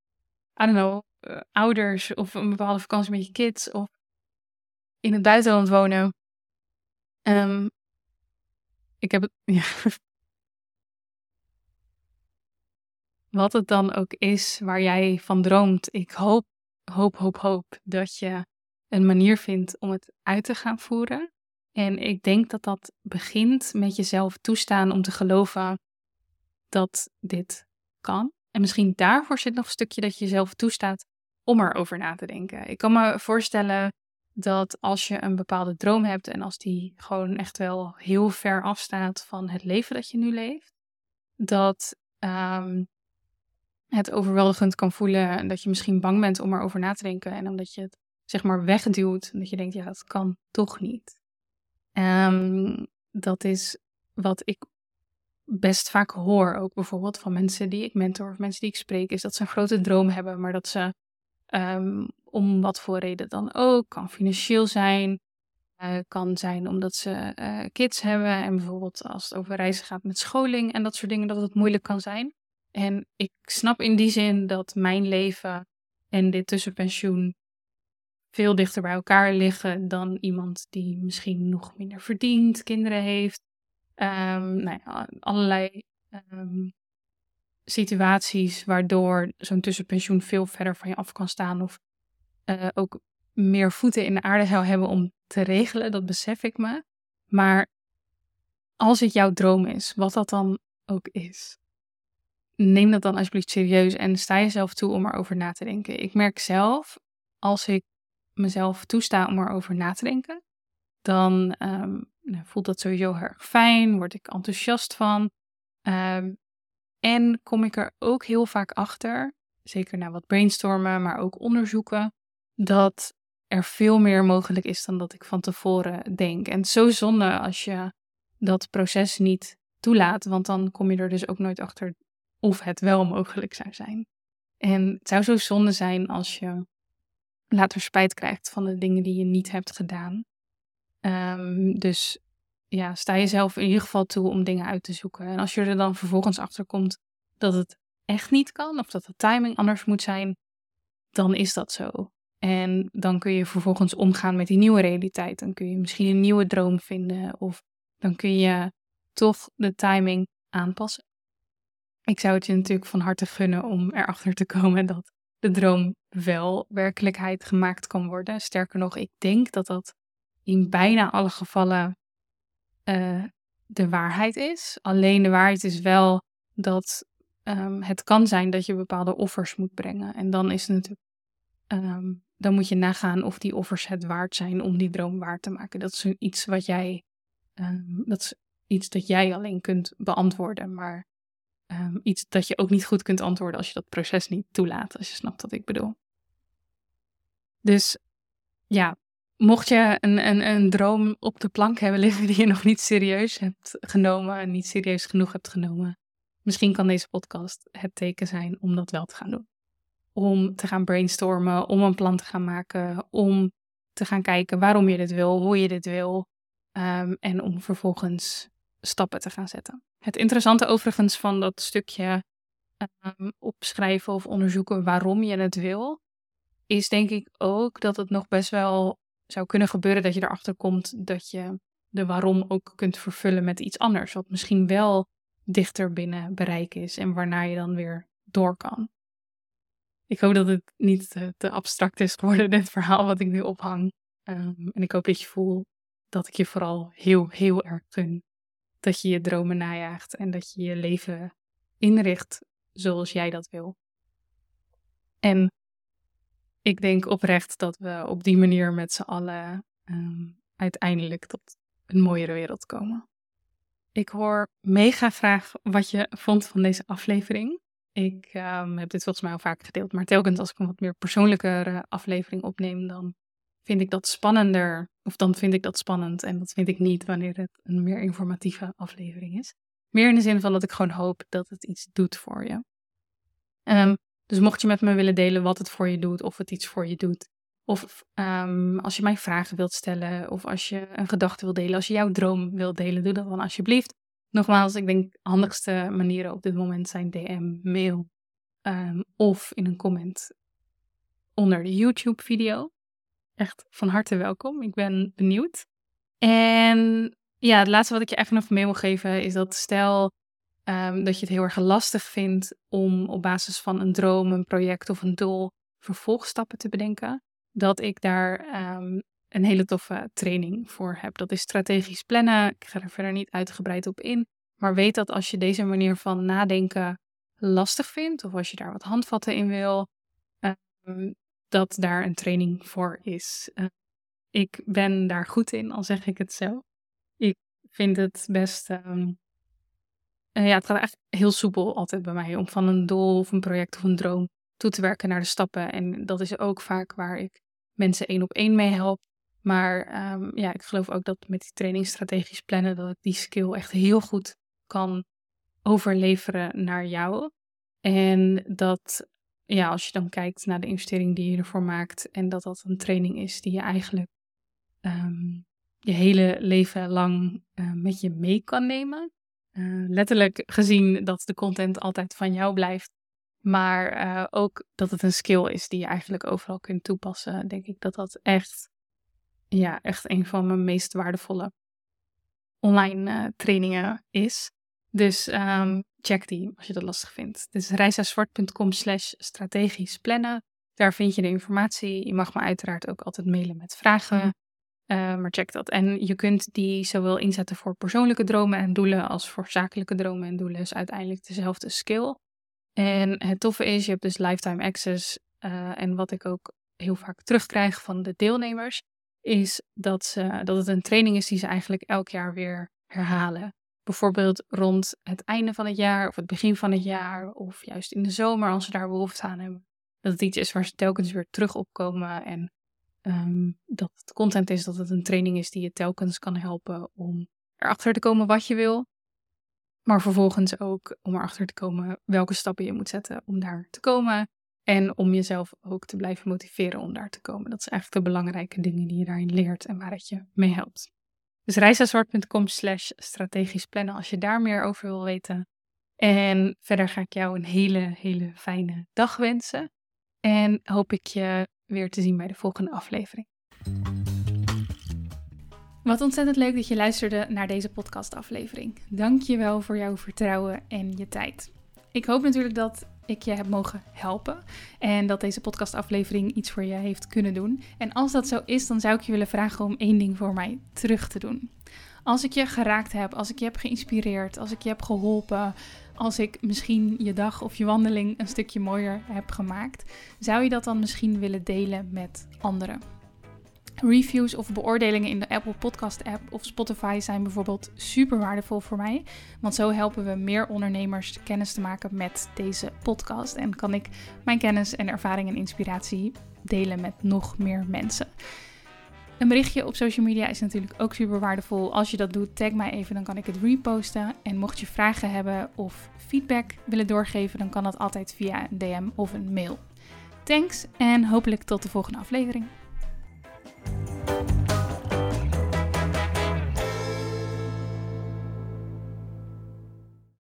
I don't know, uh, ouders of een bepaalde vakantie met je kids of in het buitenland wonen. ik heb het, wat het dan ook is waar jij van droomt. Ik hoop, hoop, hoop, hoop dat je een manier vindt om het uit te gaan voeren. En ik denk dat dat begint met jezelf toestaan om te geloven dat dit kan. En misschien daarvoor zit nog een stukje dat je jezelf toestaat om erover na te denken. Ik kan me voorstellen dat als je een bepaalde droom hebt en als die gewoon echt wel heel ver afstaat van het leven dat je nu leeft, dat um, het overweldigend kan voelen en dat je misschien bang bent om erover na te denken en omdat je het zeg maar wegduwt en dat je denkt ja dat kan toch niet. Um, dat is wat ik best vaak hoor ook bijvoorbeeld van mensen die ik mentor of mensen die ik spreek is dat ze een grote droom hebben maar dat ze um, om wat voor reden dan ook kan financieel zijn uh, kan zijn omdat ze uh, kids hebben en bijvoorbeeld als het over reizen gaat met scholing en dat soort dingen dat het moeilijk kan zijn. En ik snap in die zin dat mijn leven en dit tussenpensioen veel dichter bij elkaar liggen dan iemand die misschien nog minder verdient, kinderen heeft. Um, nou ja, allerlei um, situaties waardoor zo'n tussenpensioen veel verder van je af kan staan of uh, ook meer voeten in de aarde zou hebben om te regelen, dat besef ik me. Maar als het jouw droom is, wat dat dan ook is, neem dat dan alsjeblieft serieus en sta jezelf toe om erover na te denken. Ik merk zelf, als ik mezelf toesta om erover na te denken, dan um, voelt dat sowieso heel erg fijn, word ik enthousiast van. Um, en kom ik er ook heel vaak achter, zeker na wat brainstormen, maar ook onderzoeken, dat er veel meer mogelijk is dan dat ik van tevoren denk. En zo zonde als je dat proces niet toelaat, want dan kom je er dus ook nooit achter of het wel mogelijk zou zijn. En het zou zo zonde zijn als je later spijt krijgt van de dingen die je niet hebt gedaan. Ehm, dus ja, sta jezelf in ieder geval toe om dingen uit te zoeken. En als je er dan vervolgens achter komt dat het echt niet kan, of dat de timing anders moet zijn, dan is dat zo. En dan kun je vervolgens omgaan met die nieuwe realiteit. Dan kun je misschien een nieuwe droom vinden, of dan kun je toch de timing aanpassen. Ik zou het je natuurlijk van harte gunnen om erachter te komen dat de droom wel werkelijkheid gemaakt kan worden. Sterker nog, ik denk dat dat in bijna alle gevallen de waarheid is. Alleen de waarheid is wel dat um, het kan zijn dat je bepaalde offers moet brengen. En dan is het natuurlijk. Um, dan moet je nagaan of die offers het waard zijn om die droom waar te maken. Dat is iets wat jij. Um, dat is iets dat jij alleen kunt beantwoorden. Maar iets dat je ook niet goed kunt antwoorden als je dat proces niet toelaat. Als je snapt wat ik bedoel. Dus ja, mocht je een, een, een droom op de plank hebben liggen die je nog niet serieus hebt genomen en niet serieus genoeg hebt genomen, misschien kan deze podcast het teken zijn om dat wel te gaan doen. Om te gaan brainstormen, om een plan te gaan maken, om te gaan kijken waarom je dit wil, hoe je dit wil, um, en om vervolgens stappen te gaan zetten. Het interessante overigens van dat stukje um, opschrijven of onderzoeken waarom je het wil, is denk ik ook dat het nog best wel zou kunnen gebeuren dat je erachter komt dat je de waarom ook kunt vervullen met iets anders. Wat misschien wel dichter binnen bereik is en waarna je dan weer door kan. Ik hoop dat het niet te, abstract is geworden, dit verhaal wat ik nu ophang. Um, en ik hoop dat je voelt dat ik je vooral heel, heel erg gun. Dat je je dromen najaagt en dat je je leven inricht zoals jij dat wil. En ik denk oprecht dat we op die manier met z'n allen um, uiteindelijk tot een mooiere wereld komen. Ik hoor mega graag wat je vond van deze aflevering. Ik um, heb dit volgens mij al vaak gedeeld, maar telkens als ik een wat meer persoonlijke aflevering opneem, dan vind ik dat spannender. Of dan vind ik dat spannend en dat vind ik niet wanneer het een meer informatieve aflevering is. Meer in de zin van dat ik gewoon hoop dat het iets doet voor je. Um, dus mocht je met me willen delen wat het voor je doet, of het iets voor je doet. Of um, als je mij vragen wilt stellen, of als je een gedachte wilt delen, als je jouw droom wilt delen, doe dat dan alsjeblieft. Nogmaals, ik denk de handigste manieren op dit moment zijn DM, mail um, of in een comment onder de YouTube-video. Echt van harte welkom. Ik ben benieuwd. En ja, het laatste wat ik je echt nog mee wil geven is dat stel um, dat je het heel erg lastig vindt om op basis van een droom, een project of een doel vervolgstappen te bedenken, dat ik daar um, een hele toffe training voor heb. Dat is strategisch plannen. Ik ga er verder niet uitgebreid op in. Maar weet dat als je deze manier van nadenken lastig vindt, of als je daar wat handvatten in wil, um, dat daar een training voor is. Ik ben daar goed in, al zeg ik het zo. Ik vind het best uh, ja, het gaat echt heel soepel altijd bij mij om van een doel of een project of een droom toe te werken naar de stappen. En dat is ook vaak waar ik mensen één op één mee help. Maar um, ja, ik geloof ook dat met die training strategisch plannen, dat ik die skill echt heel goed kan overleveren naar jou. En dat, ja, als je dan kijkt naar de investering die je ervoor maakt en dat dat een training is die je eigenlijk um, je hele leven lang uh, met je mee kan nemen. Uh, letterlijk gezien dat de content altijd van jou blijft. Maar uh, ook dat het een skill is die je eigenlijk overal kunt toepassen. Denk ik dat dat echt, ja, echt een van mijn meest waardevolle online uh, trainingen is. Dus um, check die als je dat lastig vindt. Is reisazwart.com slash strategisch plannen. Daar vind je de informatie. Je mag me uiteraard ook altijd mailen met vragen. Uh, maar check dat. En je kunt die zowel inzetten voor persoonlijke dromen en doelen als voor zakelijke dromen en doelen. is uiteindelijk dezelfde skill. En het toffe is, je hebt dus lifetime access. Uh, en wat ik ook heel vaak terugkrijg van de deelnemers, is dat, ze, dat het een training is die ze eigenlijk elk jaar weer herhalen. Bijvoorbeeld rond het einde van het jaar of het begin van het jaar of juist in de zomer als ze daar behoefte aan hebben. Dat het iets is waar ze telkens weer terug op komen en um, dat het content is, dat het een training is die je telkens kan helpen om erachter te komen wat je wil. Maar vervolgens ook om erachter te komen welke stappen je moet zetten om daar te komen. En om jezelf ook te blijven motiveren om daar te komen. Dat is eigenlijk de belangrijke dingen die je daarin leert en waar het je mee helpt. Dus reisazwart.com slash strategisch plannen als je daar meer over wil weten. En verder ga ik jou een hele, hele fijne dag wensen. En hoop ik je weer te zien bij de volgende aflevering. Wat ontzettend leuk dat je luisterde naar deze podcastaflevering. Dank je wel voor jouw vertrouwen en je tijd. Ik hoop natuurlijk dat ik je heb mogen helpen en dat deze podcastaflevering iets voor je heeft kunnen doen. En als dat zo is, dan zou ik je willen vragen om één ding voor mij terug te doen. Als ik je geraakt heb, als ik je heb geïnspireerd, als ik je heb geholpen, als ik misschien je dag of je wandeling een stukje mooier heb gemaakt, zou je dat dan misschien willen delen met anderen? Reviews of beoordelingen in de Apple Podcast app of Spotify zijn bijvoorbeeld super waardevol voor mij. Want zo helpen we meer ondernemers kennis te maken met deze podcast. En kan ik mijn kennis en ervaring en inspiratie delen met nog meer mensen. Een berichtje op social media is natuurlijk ook super waardevol. Als je dat doet, tag mij even, dan kan ik het reposten. En mocht je vragen hebben of feedback willen doorgeven, dan kan dat altijd via een DM of een mail. Thanks en hopelijk tot de volgende aflevering.